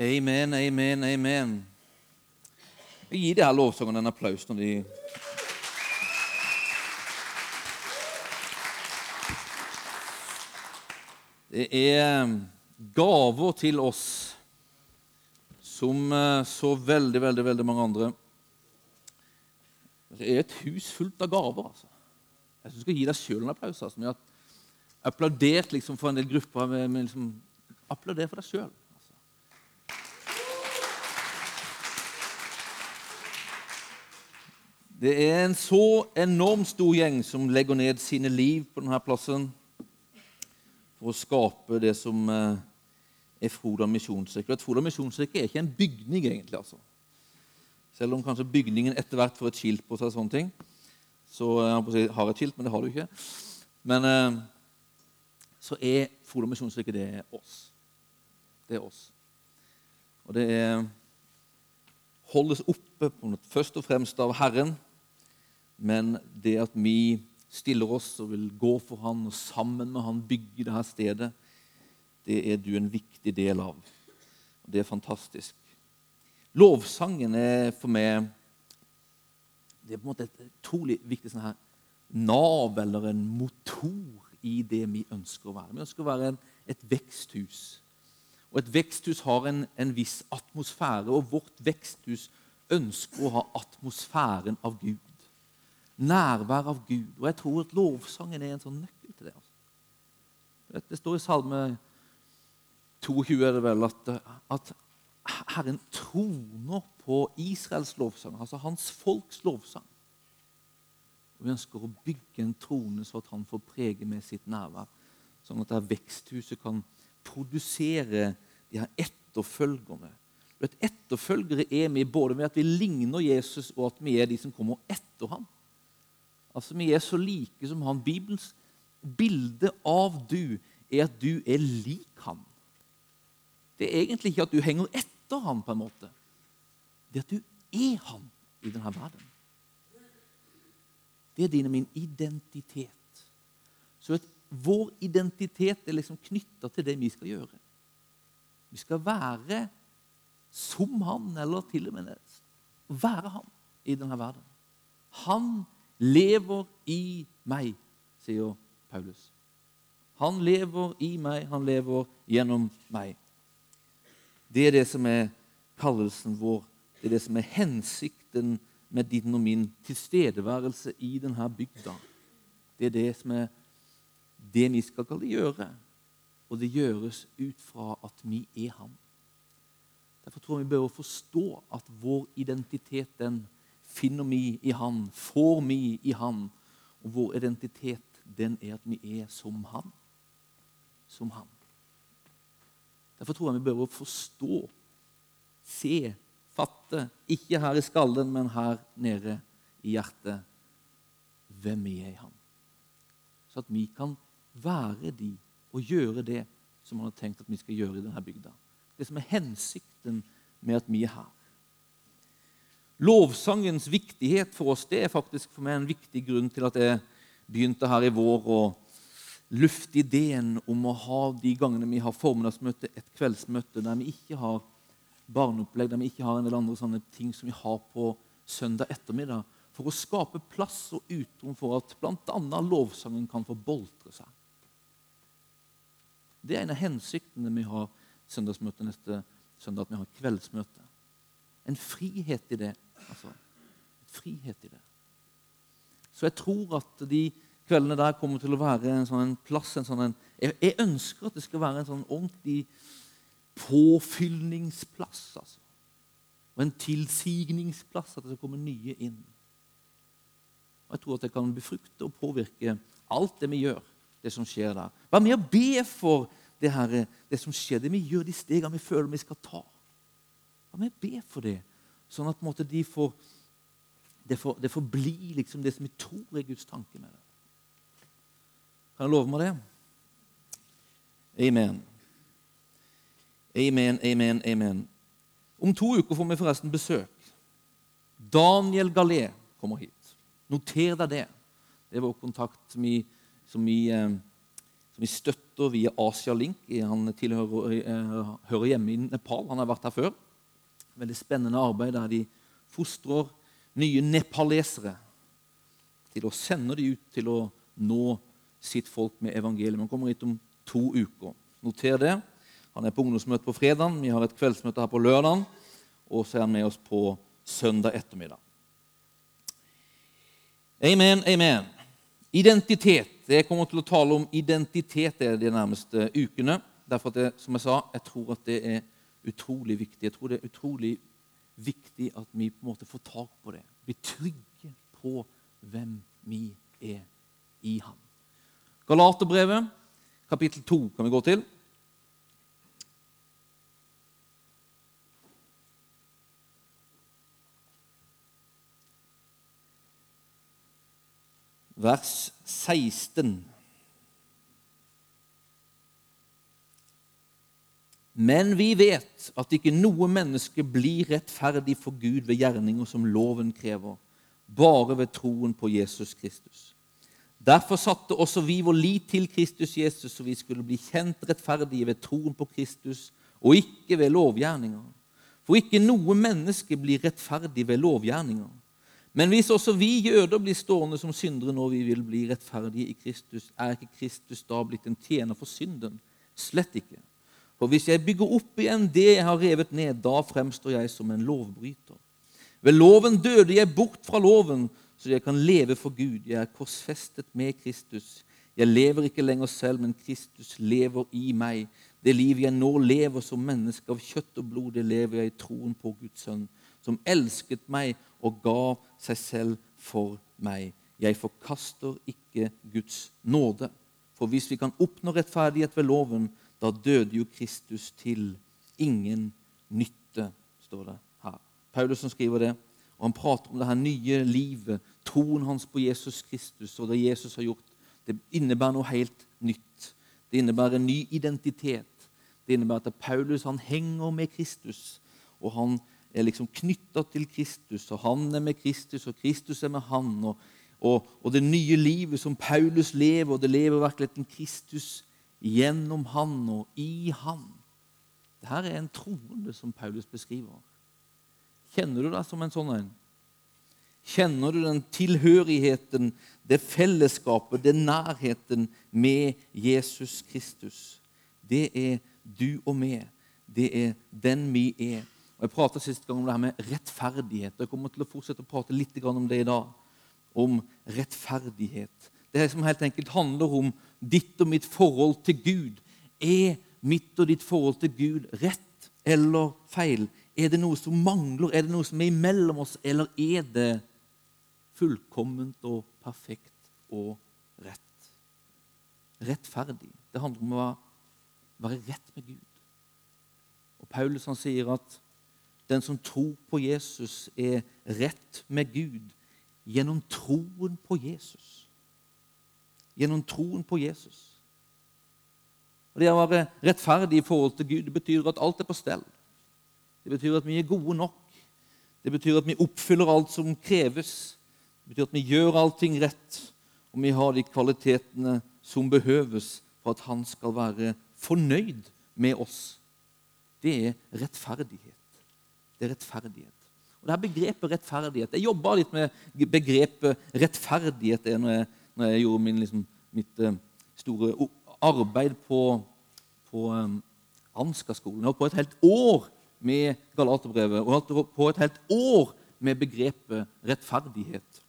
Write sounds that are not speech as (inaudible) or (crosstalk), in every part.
Amen, amen, amen. Vi gir de her lovsangene en applaus når de Det er gaver til oss som eh, så veldig, veldig, veldig mange andre. Det er et hus fullt av gaver. altså. Jeg synes du skal gi deg sjøl en applaus. Altså. Vi har applaudert liksom, for en del grupper. Med liksom, applauder for deg sjøl. Altså. Det er en så enormt stor gjeng som legger ned sine liv på denne plassen for å skape det som eh, er Froda misjonskirke. Froda misjonskirke er ikke en bygning, egentlig. altså. Selv om kanskje bygningen etter hvert får et skilt på seg. sånne ting. Så eh, jeg har et skilt, men det har du ikke. Men eh, så er Froda misjonskirke det er oss. Det er oss. Og det er holdes oppe på, først og fremst av Herren, men det at vi stiller oss og vil gå for Han og sammen med Han bygge dette stedet, det er du en viktig del av. Og Det er fantastisk. Lovsangen er for meg det er på en måte et utrolig viktig sånn her nav eller en motor i det vi ønsker å være. Vi ønsker å være en, et veksthus. Og Et veksthus har en, en viss atmosfære, og vårt veksthus ønsker å ha atmosfæren av Gud nærvær av Gud. Og jeg tror at lovsangen er en sånn nøkkel til det. Altså. Det står i Salme 22 er det vel, at, at Herren troner på Israels lovsang, altså hans folks lovsang. Og Vi ønsker å bygge en trone så at han får prege med sitt nærvær. Sånn at det veksthuset kan produsere de her etterfølgerne. Vet, etterfølgere er vi både med at vi ligner Jesus, og at vi er de som kommer etter ham. Altså, Vi er så like som han. Bibelens bilde av du er at du er lik han. Det er egentlig ikke at du henger etter han på en måte. Det er at du er han i denne verden. Det er din og min identitet. Så at vår identitet er liksom knytta til det vi skal gjøre. Vi skal være som han, eller til og med være han i denne verden. Han lever i meg, sier Paulus. Han lever i meg, han lever gjennom meg. Det er det som er kallelsen vår. Det er det som er hensikten med din og min tilstedeværelse i denne bygda. Det er det som er det vi skal gjøre. Og det gjøres ut fra at vi er ham. Derfor tror jeg vi bør forstå at vår identitet den finner vi i Han, får vi i Han. Og vår identitet den er at vi er som Han. Som Han. Derfor tror jeg vi bør forstå, se, fatte, ikke her i skallen, men her nede i hjertet, hvem vi er i Han. Så at vi kan være de og gjøre det som han har tenkt at vi skal gjøre i denne bygda. Det som er hensikten med at vi er her. Lovsangens viktighet for oss det er faktisk for meg en viktig grunn til at jeg begynte her i vår å lufte ideen om å ha de gangene vi har formiddagsmøte, et kveldsmøte der vi ikke har barneopplegg, der vi ikke har en del andre sånne ting som vi har på søndag ettermiddag, for å skape plass og utrom for at bl.a. lovsangen kan få boltre seg. Det er en av hensiktene vi har søndagsmøte neste søndag, at vi har kveldsmøte. En frihet i det Altså, frihet i det. Så jeg tror at de kveldene der kommer til å være en sånn plass en sånn jeg, jeg, ønsker at det skal være en sånn ordentlig påfyllningsplass. Altså. Og en tilsigningsplass, at det skal komme nye inn. Og Jeg tror at det kan befrukte og påvirke alt det vi gjør, det som skjer der. Vær med å be for det, her, det som skjer, det vi gjør, de stegene vi føler vi skal ta. Vær med å be for det. Sånn at måte, de får, det, får, det får bli liksom det som vi tror er Guds tanke med det. Kan jeg love meg det? Amen. Amen, amen, amen. Om to uker får vi forresten besøk. Daniel Galé kommer hit. Noter deg det. Det er vår kontakt som vi, som vi, eh, som vi støtter via Asia Link. Han tilhører, eh, hører hjemme i Nepal. Han har vært her før. Veldig spennende arbeid der de fostrer nye nepalesere til å sende de ut til å nå sitt folk med evangeliet. Han kommer hit om to uker. Noter det. Han er på ungdomsmøte på fredag. Vi har et kveldsmøte her på lørdag. Og så er han med oss på søndag ettermiddag. Amen, amen. Identitet. Jeg kommer til å tale om identitet de nærmeste ukene. Derfor at jeg, som jeg sa, jeg tror at det er utrolig viktig. Jeg tror det er utrolig viktig at vi på en måte får tak på det. Blir trygge på hvem vi er i ham. Galaterbrevet, kapittel 2, kan vi gå til. vers 16. Men vi vet at ikke noe menneske blir rettferdig for Gud ved gjerninger som loven krever, bare ved troen på Jesus Kristus. Derfor satte også vi vår lit til Kristus Jesus, så vi skulle bli kjent rettferdige ved troen på Kristus, og ikke ved lovgjerninger. For ikke noe menneske blir rettferdig ved lovgjerninger. Men hvis også vi jøder blir stående som syndere når vi vil bli rettferdige i Kristus, er ikke Kristus da blitt en tjener for synden? Slett ikke. For hvis jeg bygger opp igjen det jeg har revet ned, da fremstår jeg som en lovbryter. Ved loven døde jeg bort fra loven, så jeg kan leve for Gud. Jeg er korsfestet med Kristus. Jeg lever ikke lenger selv, men Kristus lever i meg. Det liv jeg nå lever som menneske av kjøtt og blod, det lever jeg i troen på Guds sønn, som elsket meg og ga seg selv for meg. Jeg forkaster ikke Guds nåde. For hvis vi kan oppnå rettferdighet ved loven, da døde jo Kristus til ingen nytte, står det her. Paulus som skriver det, og han prater om det her nye livet, troen hans på Jesus Kristus og det Jesus har gjort. Det innebærer noe helt nytt. Det innebærer en ny identitet. Det innebærer at Paulus han henger med Kristus, og han er liksom knytta til Kristus, og han er med Kristus, og Kristus er med han. Og, og, og, det nye livet som Paulus lever, og det lever virkeligheten Kristus gjennom han og i han. Dette er en troende som Paulus beskriver. Kjenner du deg som en sånn en? Kjenner du den tilhørigheten, det fellesskapet, den nærheten med Jesus Kristus? Det er du og meg. Det er den vi er. Og Jeg pratet sist gang om det her med rettferdighet. Jeg kommer til å fortsette å prate litt om det i dag. Om rettferdighet. Det som helt enkelt handler om ditt og mitt forhold til Gud. Er mitt og ditt forhold til Gud rett eller feil? Er det noe som mangler? Er det noe som er imellom oss? Eller er det fullkomment og perfekt og rett? Rettferdig. Det handler om å være rett med Gud. Og Paulus han sier at den som tror på Jesus, er rett med Gud gjennom troen på Jesus. Gjennom troen på Jesus. Og Det å være rettferdig i forhold til Gud det betyr at alt er på stell. Det betyr at vi er gode nok. Det betyr at vi oppfyller alt som kreves. Det betyr at vi gjør allting rett, og vi har de kvalitetene som behøves for at han skal være fornøyd med oss. Det er rettferdighet det er rettferdighet. Og det her Begrepet rettferdighet Jeg jobba litt med begrepet rettferdighet når jeg, når jeg gjorde min, liksom, mitt uh, store arbeid på, på um, Ansgar-skolen. Jeg holdt på et helt år med Galaterbrevet og holdt på et helt år med begrepet rettferdighet.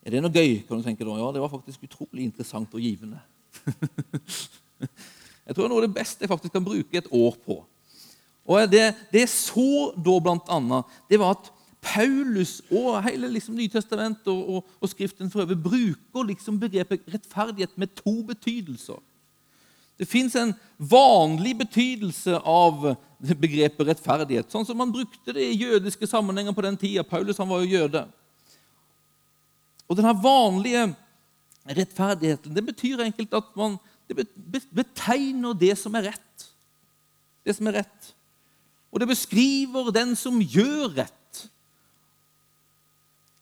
Er det noe gøy? kan du tenke da? Ja, det var faktisk utrolig interessant og givende. (laughs) jeg tror det er noe av det beste jeg faktisk kan bruke et år på. Og Det, det jeg så da, blant annet, det var at Paulus og hele liksom, Nytestamentet og, og, og, Skriften for øvrig bruker liksom begrepet rettferdighet med to betydelser. Det fins en vanlig betydelse av begrepet rettferdighet, sånn som man brukte det i jødiske sammenhenger på den tida. Paulus var jo jøde. Og denne vanlige rettferdigheten det betyr enkelt at man det betegner det som er rett. Det som er rett. Og det beskriver den som gjør rett.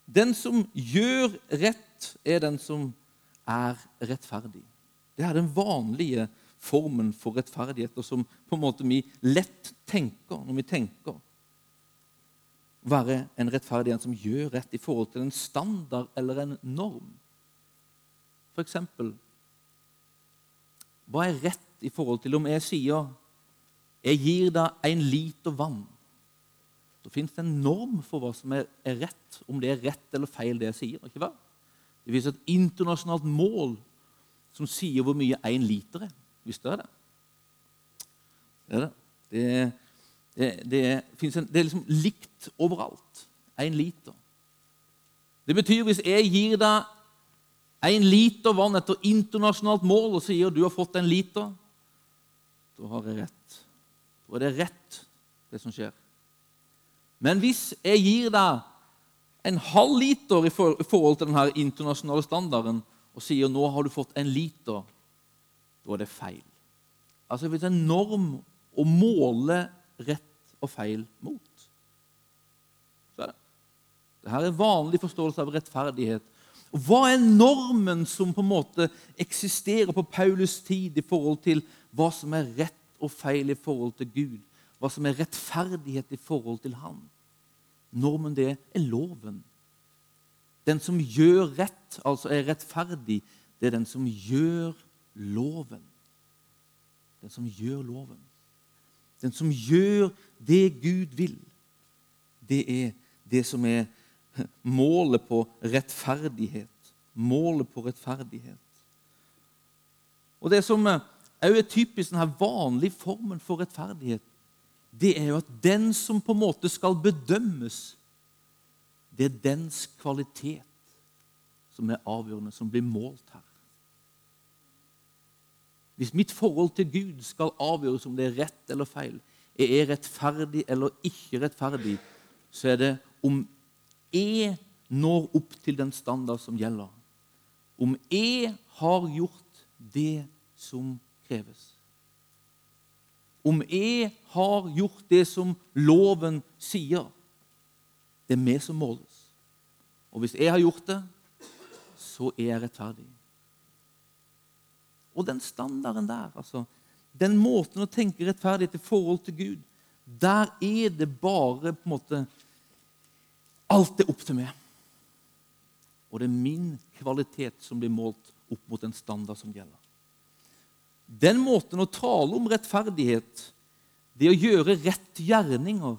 Den som gjør rett, er den som er rettferdig. Det er den vanlige formen for rettferdighet, og som på en måte vi lett tenker når vi tenker. Være en rettferdighet som gjør rett i forhold til en standard eller en norm. For eksempel Hva er rett i forhold til om jeg sier 'Jeg gir deg en liter vann'? Da fins det en norm for hva som er rett, om det er rett eller feil, det jeg sier. ikke hva? Det fins et internasjonalt mål som sier hvor mye én liter er. Visste dere det? Det er det. Det, det, det, en, det er liksom likt overalt. Én liter. Det betyr hvis jeg gir deg en liter vann etter internasjonalt mål og sier du har fått en liter, da har jeg rett. Da er det rett, det som skjer. Men hvis jeg gir deg en halv liter i forhold til denne internasjonale standarden og sier nå har du fått en liter, da er det feil. Altså Det er en norm å måle rett og feil mot. Så er det. Dette er en vanlig forståelse av rettferdighet. Og Hva er normen som på en måte eksisterer på Paulus tid i forhold til hva som er rett og feil i forhold til Gud? Hva som er rettferdighet i forhold til Han? Normen det er loven. Den som gjør rett, altså er rettferdig, det er den som gjør loven. Den som gjør loven. Den som gjør det Gud vil. Det er det som er målet på rettferdighet. Målet på rettferdighet. Og Det som òg er typisk denne vanlige formen for rettferdighet, det er jo at den som på en måte skal bedømmes, det er dens kvalitet som er avgjørende, som blir målt her. Hvis mitt forhold til Gud skal avgjøres om det er rett eller feil, er jeg rettferdig eller ikke rettferdig, så er det om jeg når opp til den standard som gjelder. Om jeg har gjort det som kreves. Om jeg har gjort det som loven sier. Det er vi som måles. Og hvis jeg har gjort det, så er jeg rettferdig. Og den standarden der, altså, den måten å tenke rettferdighet i forhold til Gud, der er det bare på en måte Alt er opp til meg. Og det er min kvalitet som blir målt opp mot en standard som gjelder. Den måten å tale om rettferdighet, det å gjøre rett gjerninger,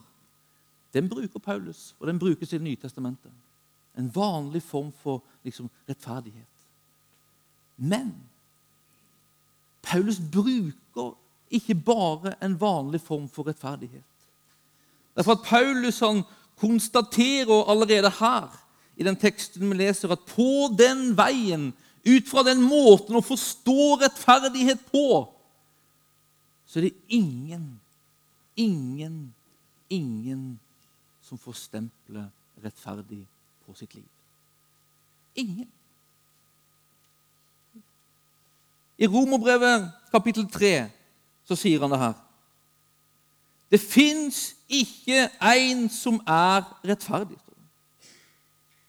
den bruker Paulus, og den brukes i Det nye testamentet. En vanlig form for liksom, rettferdighet. Men Paulus bruker ikke bare en vanlig form for rettferdighet. Derfor at Paulus han konstaterer allerede her i den teksten vi leser, at på den veien, ut fra den måten å forstå rettferdighet på, så er det ingen, ingen, ingen som får stempelet rettferdig på sitt liv. Ingen. I Romerbrevet kapittel 3 så sier han det her. Det fins ikke en som er rettferdig.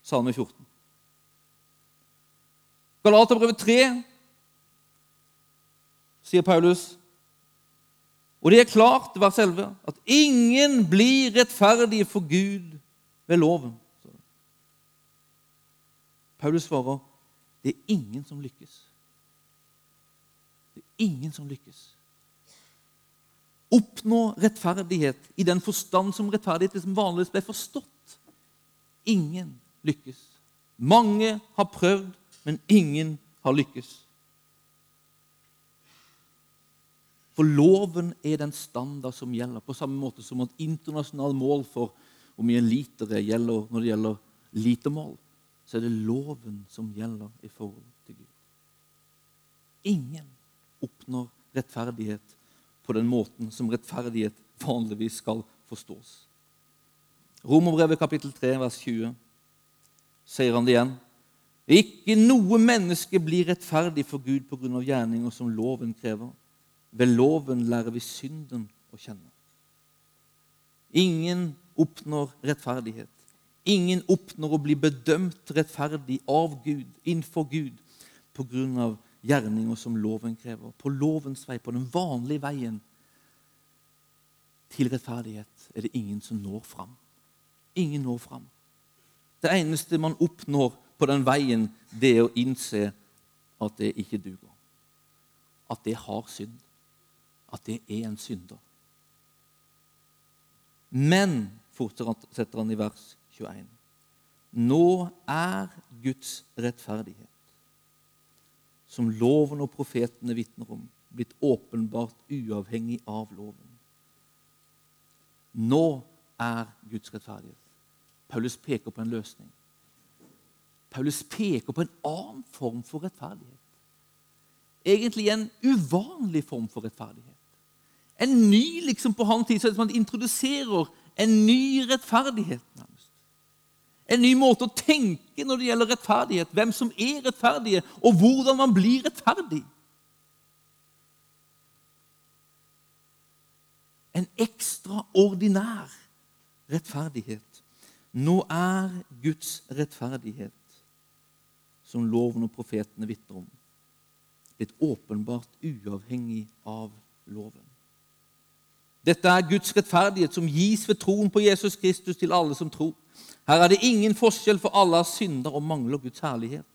Salme 14. Galaterbrevet 3 sier Paulus, og det er klart, vers 11, at ingen blir rettferdige for Gud ved loven. Paulus svarer det er ingen som lykkes. Det er ingen som lykkes. Oppnå rettferdighet i den forstand som rettferdighet som vanligvis ble forstått. Ingen lykkes. Mange har prøvd, men ingen har lykkes. For loven er den standard som gjelder, på samme måte som at internasjonale mål for hvor mye liter gjelder når det gjelder litermål så er det loven som gjelder i forhold til Gud. Ingen oppnår rettferdighet på den måten som rettferdighet vanligvis skal forstås. Romerbrevet kapittel 3, vers 20, sier han det igjen. Ikke noe menneske blir rettferdig for Gud av gjerninger som loven krever. Ved loven lærer vi synden å kjenne. Ingen oppnår rettferdighet Ingen oppnår å bli bedømt rettferdig av Gud, innenfor Gud, pga. gjerninger som loven krever. På lovens vei, på den vanlige veien til rettferdighet, er det ingen som når fram. Ingen når fram. Det eneste man oppnår på den veien, det er å innse at det ikke duger. At det har synd. At det er en synder. Men, fortsetter han i vers 21, nå er Guds rettferdighet, som loven og profetene vitner om, blitt åpenbart uavhengig av loven. Nå er Guds rettferdighet. Paulus peker på en løsning. Paulus peker på en annen form for rettferdighet. Egentlig en uvanlig form for rettferdighet. En ny liksom på hans tid, så man introduserer en ny rettferdighet. nærmest. En ny måte å tenke når det gjelder rettferdighet, hvem som er rettferdige, og hvordan man blir rettferdig. En ekstraordinær rettferdighet. Nå er Guds rettferdighet, som loven og profetene vitner om, blitt åpenbart uavhengig av loven. Dette er Guds rettferdighet som gis ved troen på Jesus Kristus til alle som tror. Her er det ingen forskjell, for alle er synder og mangler Guds herlighet.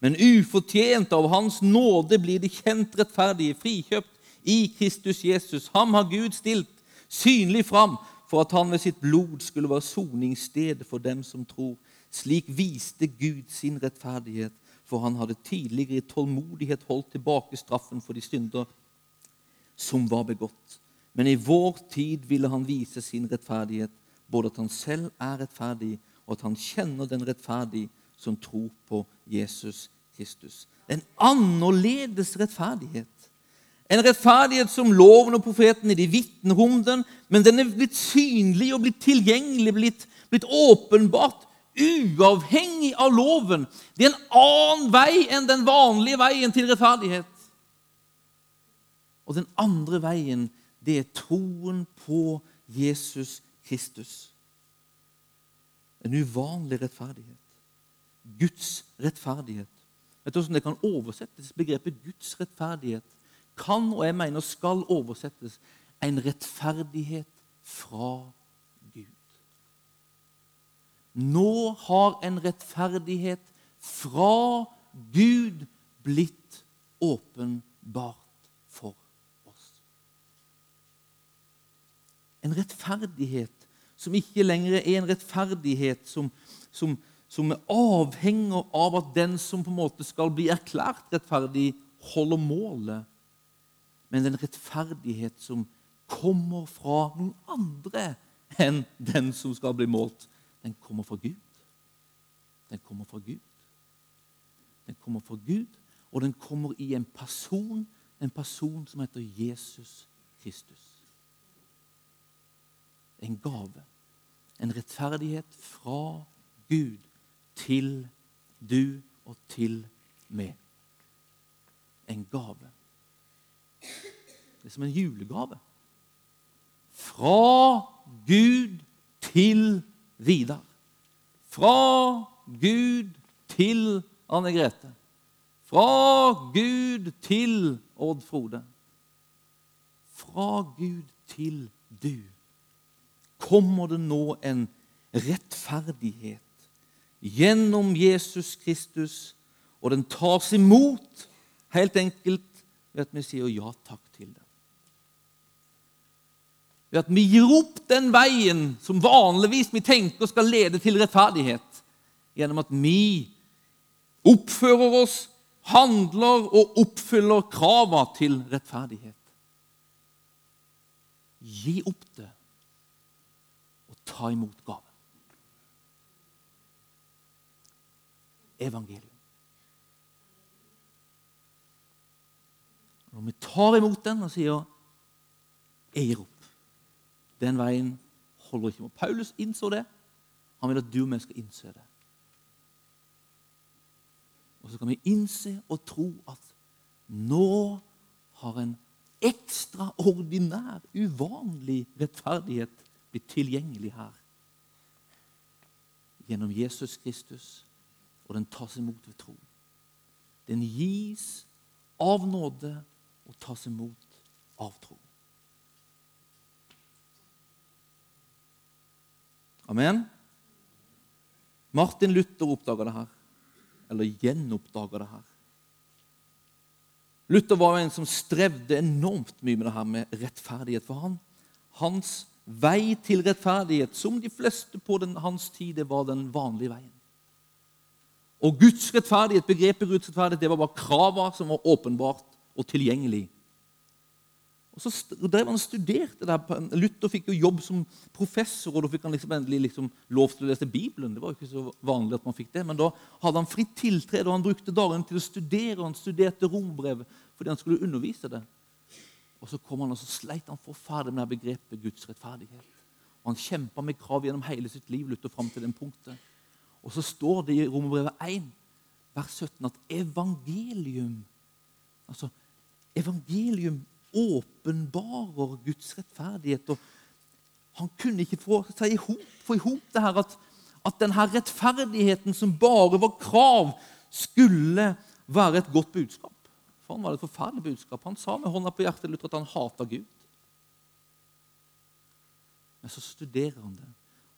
Men ufortjent av Hans nåde blir de kjent rettferdige, frikjøpt i Kristus Jesus. Ham har Gud stilt synlig fram for at han ved sitt blod skulle være soningssted for dem som tror. Slik viste Gud sin rettferdighet, for han hadde tidligere i tålmodighet holdt tilbake straffen for de synder som var begått men i vår tid ville han vise sin rettferdighet, både at han selv er rettferdig, og at han kjenner den rettferdige som tror på Jesus Kristus. En annerledes rettferdighet. En rettferdighet som loven og profetene de vitner om den, men den er blitt synlig og blitt tilgjengelig, blitt, blitt åpenbart uavhengig av loven. Det er en annen vei enn den vanlige veien til rettferdighet. Og den andre veien det er troen på Jesus Kristus. En uvanlig rettferdighet. Guds rettferdighet. Vet du hvordan det kan oversettes? Begrepet Guds rettferdighet kan og jeg mener skal oversettes en rettferdighet fra Gud. Nå har en rettferdighet fra Gud blitt åpenbart. for oss. En rettferdighet som ikke lenger er en rettferdighet som, som, som avhenger av at den som på en måte skal bli erklært rettferdig, holder målet. Men en rettferdighet som kommer fra noen andre enn den som skal bli målt. Den kommer fra Gud. Den kommer fra Gud. Den kommer fra Gud, og den kommer i en person, en person som heter Jesus Kristus en gave. En rettferdighet fra Gud til du og til meg. En gave. Det er som en julegave. Fra Gud til Vidar. Fra Gud til Anne Grete. Fra Gud til Odd Frode. Fra Gud til du kommer det nå en rettferdighet gjennom Jesus Kristus, og den tas imot helt enkelt ved at vi sier ja takk til det. Ved at vi gir opp den veien som vanligvis vi tenker skal lede til rettferdighet, gjennom at vi oppfører oss, handler og oppfyller kravene til rettferdighet. Gi opp det og ta imot gaven. Evangelium. Når vi tar imot den og sier 'Jeg gir opp', den veien holder ikke. Paulus innså det. Han vil at du og vi skal innse det. Og så kan vi innse og tro at nå har en ekstraordinær, uvanlig rettferdighet blitt tilgjengelig her gjennom Jesus Kristus, og den tas imot ved tro. Den gis av nåde og tas imot av tro. Amen. Martin Luther oppdaga det her, eller gjenoppdaga det her. Luther var en som strevde enormt mye med det her med rettferdighet. For han, hans vei til rettferdighet, som de fleste på den, hans tid, det var den vanlige veien. Og Guds rettferdighet, begrepet Guds rettferdighet, det var bare krava som var åpenbart og tilgjengelig. Og Så drev han og studerte der. Luther fikk jo jobb som professor, og da fikk han liksom endelig liksom lov til å lese Bibelen. Det var jo ikke så vanlig at man fikk det, Men da hadde han fritt tiltred, og han brukte dagen til å studere. og Han studerte rombrevet fordi han skulle undervise det. Og Så kom han og så sleit han forferdelig med begrepet Guds rettferdighet. Og Han kjempa med krav gjennom hele sitt liv Luther fram til den punktet. Og så står det i Romerbrevet 1, vers 17, at evangelium Altså, evangelium åpenbarer Guds rettferdighet. og Han kunne ikke få, få i hop det her at, at denne rettferdigheten som bare var krav, skulle være et godt budskap. For han var et forferdelig budskap. Han sa med hånda på hjertet Luther at han hata Gud. Men så studerer han det,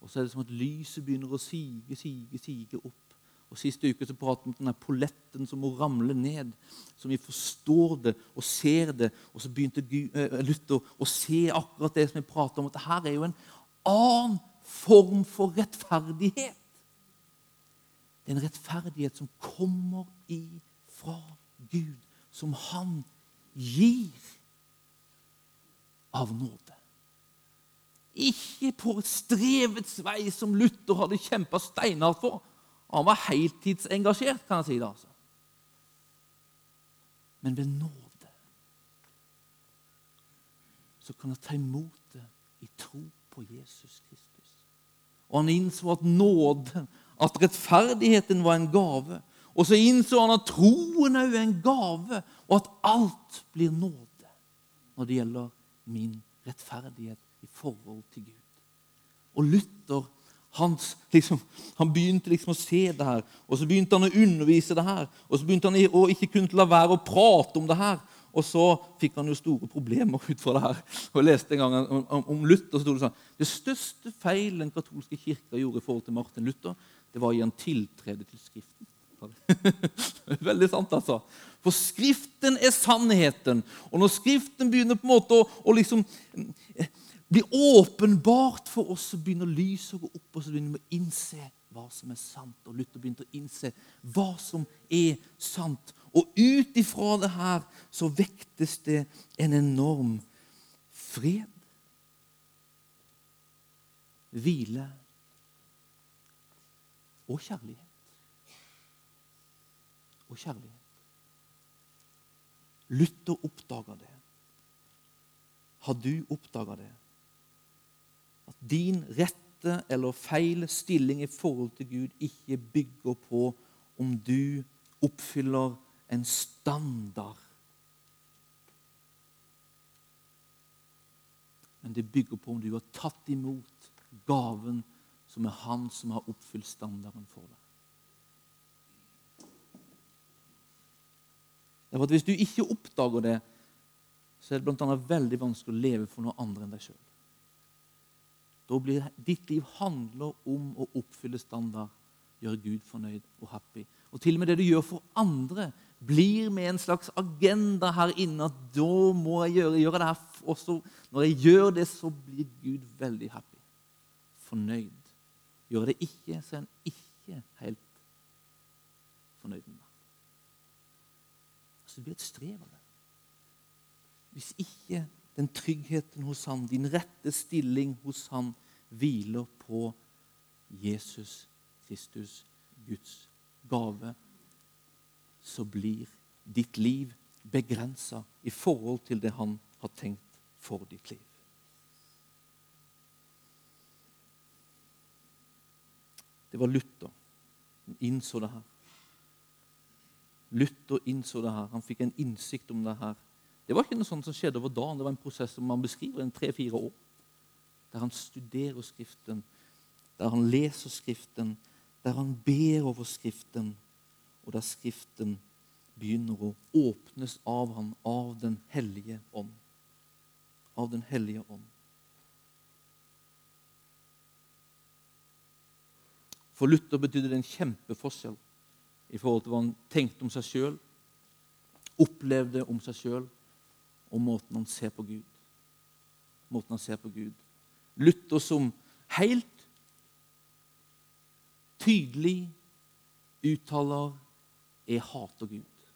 og så er det som at lyset begynner å sige, sige, sige opp. Og Siste uke så pratet vi om denne polletten som må ramle ned. Som vi forstår det og ser det. Og så begynte eh, Luther å se akkurat det som vi prater om. At dette er jo en annen form for rettferdighet. Det er en rettferdighet som kommer ifra Gud. Som Han gir av nåde. Ikke på strevets vei, som Luther hadde kjempa steinhardt for han var heltidsengasjert, kan jeg si det. altså. Men ved nåde så kan jeg ta imot det i tro på Jesus Kristus. Og han innså at nåde, at rettferdigheten var en gave. Og så innså han at troen òg er en gave, og at alt blir nåde når det gjelder min rettferdighet i forhold til Gud. Og Luther han, liksom, han, begynte liksom å se det her, og så begynte han å undervise det her. Og så begynte han å ikke kunne la være å prate om det her. Og så fikk han jo store problemer ut fra det her. Og Jeg leste en gang om, om, om Luther. så sto Det sånn, det største feilen den katolske kirka gjorde i forhold til Martin Luther, det var å gi han tiltrede til Skriften. (laughs) Veldig sant, altså. For Skriften er sannheten. Og når Skriften begynner på en måte å, å liksom blir åpenbart for oss, så begynner lyset å gå opp, og så begynner vi å innse hva som er sant. Og Luther begynte å innse hva som er sant. Og ut ifra det her så vektes det en enorm fred. Hvile og kjærlighet. Og kjærlighet. Luther oppdaga det. Har du oppdaga det? At din rette eller feil stilling i forhold til Gud ikke bygger på om du oppfyller en standard. Men det bygger på om du har tatt imot gaven som er Han som har oppfylt standarden for deg. Det er at Hvis du ikke oppdager det, så er det blant annet veldig vanskelig å leve for noe andre enn deg sjøl. Da blir ditt liv handler om å oppfylle standard, gjøre Gud fornøyd og happy. Og til og med det du gjør for andre, blir med en slags agenda her inne at da må jeg gjøre, gjøre det her også. Når jeg gjør det, så blir Gud veldig happy. Fornøyd. Gjør det ikke, så er han ikke helt fornøyd med meg. Altså, det blir et strev av det. Hvis ikke den tryggheten hos ham, din rette stilling hos ham, hviler på Jesus Kristus, Guds gave, så blir ditt liv begrensa i forhold til det han har tenkt for ditt liv. Det var Luther som innså det her. Luther innså det her. Han fikk en innsikt om det her. Det var ikke noe sånt som skjedde over dagen. Det var en prosess som man beskriver i tre-fire år. Der han studerer Skriften, der han leser Skriften, der han ber over Skriften, og der Skriften begynner å åpnes av han, av Den hellige ånd. Av Den hellige ånd. For Luther betydde det en kjempeforskjell i forhold til hva han tenkte om seg sjøl, opplevde om seg sjøl, og måten han ser på Gud. Måten han ser på Gud. Luther som helt tydelig uttaler 'Jeg hater Gud'.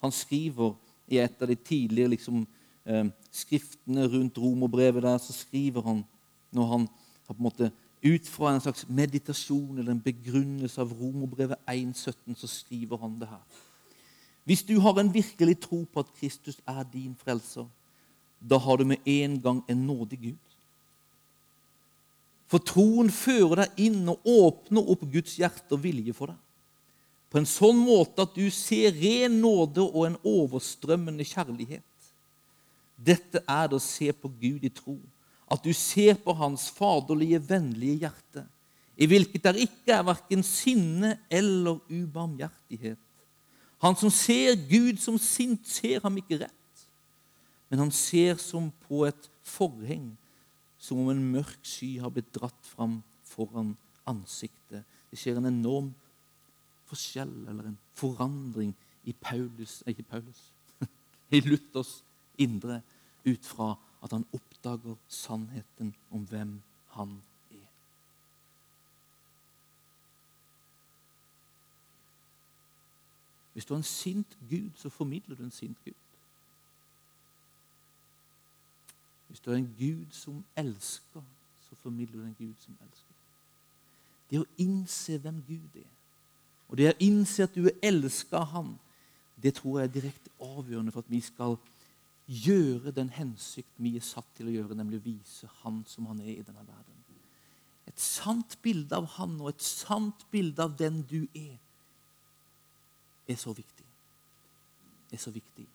Han skriver i et av de tidlige liksom, eh, skriftene rundt romerbrevet der, så skriver han når han har på en måte ut fra en slags meditasjon eller en begrunnelse av Romerbrevet 1,17 så skriver han det her. Hvis du har en virkelig tro på at Kristus er din frelser, da har du med en gang en nådig Gud. For troen fører deg inn og åpner opp Guds hjerte og vilje for deg. På en sånn måte at du ser ren nåde og en overstrømmende kjærlighet. Dette er det å se på Gud i tro at du ser på hans faderlige, vennlige hjerte, i hvilket der ikke er verken sinne eller ubarmhjertighet. Han som ser Gud som sint, ser ham ikke rett, men han ser som på et forheng, som om en mørk sky har blitt dratt fram foran ansiktet. Det skjer en enorm forskjell, eller en forandring, i Paulus, ikke Paulus, (laughs) i Luthers indre ut fra at han oppdager sannheten om hvem han er. Hvis du har en sint Gud, så formidler du en sint Gud. Hvis du har en Gud som elsker, så formidler du en Gud som elsker. Det å innse hvem Gud er, og det å innse at du er av Han, det tror jeg er direkte avgjørende for at vi skal gjøre den hensikt vi er satt til å gjøre, nemlig å vise Han som Han er i denne verden. Et sant bilde av Han og et sant bilde av den du er, er så viktig. Er så viktig.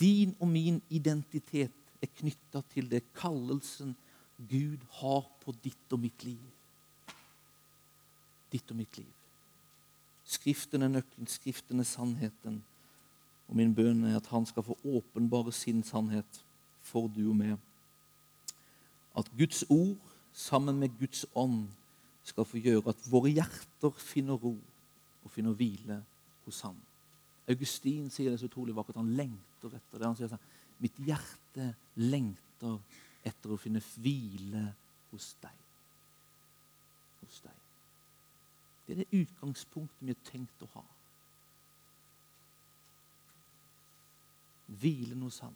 Din og min identitet er knytta til det kallelsen Gud har på ditt og mitt liv. Ditt og mitt liv. Skriften er nøkkelen, Skriften er sannheten. Og min bønn er at han skal få åpenbare sin sannhet for du og meg. At Guds ord sammen med Guds ånd skal få gjøre at våre hjerter finner ro og finner hvile hos ham. Augustin sier det så utrolig vakkert. Han lengter etter det. Han sier sånn Mitt hjerte lengter etter å finne hvile hos deg. Hos deg. Det er det utgangspunktet vi har tenkt å ha. hvilen hos ham,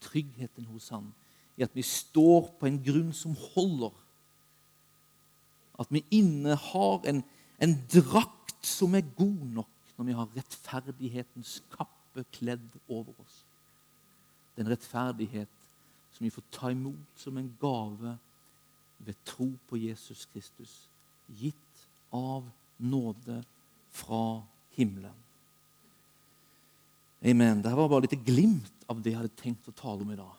tryggheten hos ham, i at vi står på en grunn som holder. At vi innehar en, en drakt som er god nok når vi har rettferdighetens kappe kledd over oss. Den rettferdighet som vi får ta imot som en gave ved tro på Jesus Kristus, gitt av nåde fra himmelen. Amen. Dette var bare litt glimt av det jeg hadde tenkt å tale om i dag.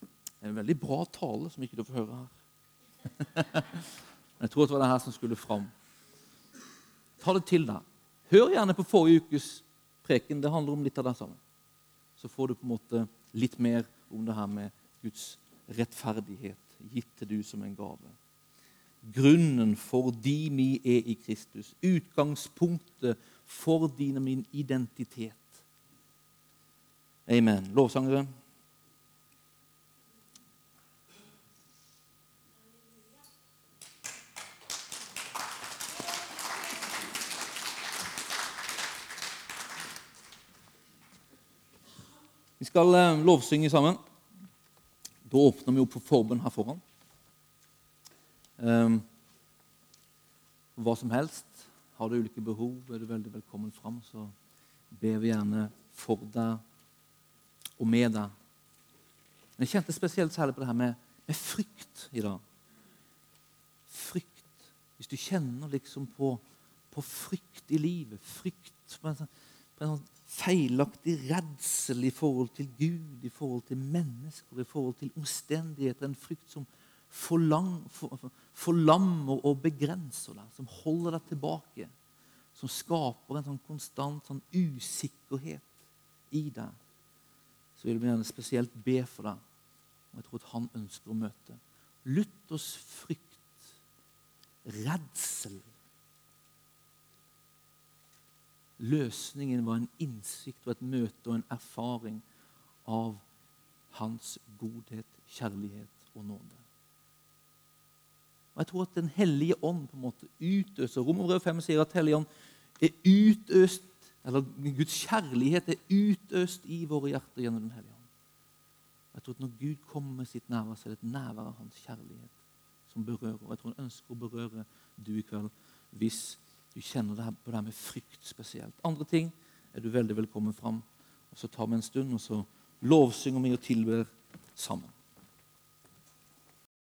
Det er en veldig bra tale som ikke du får høre her. (laughs) jeg tror det var det her som skulle fram. Ta det til deg. Hør gjerne på forrige ukes preken. Det handler om litt av det samme. Så får du på en måte litt mer om det her med Guds rettferdighet gitt til du som en gave. Grunnen for de vi er i Kristus. Utgangspunktet for din og min identitet. Amen. Lovsangere. Vi skal eh, lovsynge sammen. Da åpner vi opp for forbønn her foran. Um, hva som helst. Har du ulike behov, er du veldig velkommen fram, så ber vi gjerne for deg og med deg. Men jeg kjente spesielt særlig på det her med, med frykt i dag. Frykt. Hvis du kjenner liksom på, på frykt i livet, frykt på en, sånn, på en sånn feilaktig redsel i forhold til Gud, i forhold til mennesker, i forhold til omstendigheter, en frykt som forlang, for, forlammer og begrenser deg, som holder deg tilbake som skaper en sånn konstant sånn usikkerhet i deg, så vil vi gjerne spesielt be for deg. Og jeg tror at han ønsker å møte. Luthers frykt, redsel Løsningen var en innsikt og et møte og en erfaring av hans godhet, kjærlighet og nåde. Og Jeg tror at Den hellige ånd på en måte utøser Romerbrevet 5 sier at Hellige ånd er utøst, eller Guds kjærlighet er utøst i våre hjerter gjennom Den hellige ånd. Jeg tror at Når Gud kommer med sitt nærvær, så er det et nærvær av hans kjærlighet som berører. Og Jeg tror han ønsker å berøre du i kveld hvis du kjenner det på det her med frykt spesielt. Andre ting er du veldig velkommen fram. Og Så tar vi en stund, og så lovsynger vi og tilber sammen.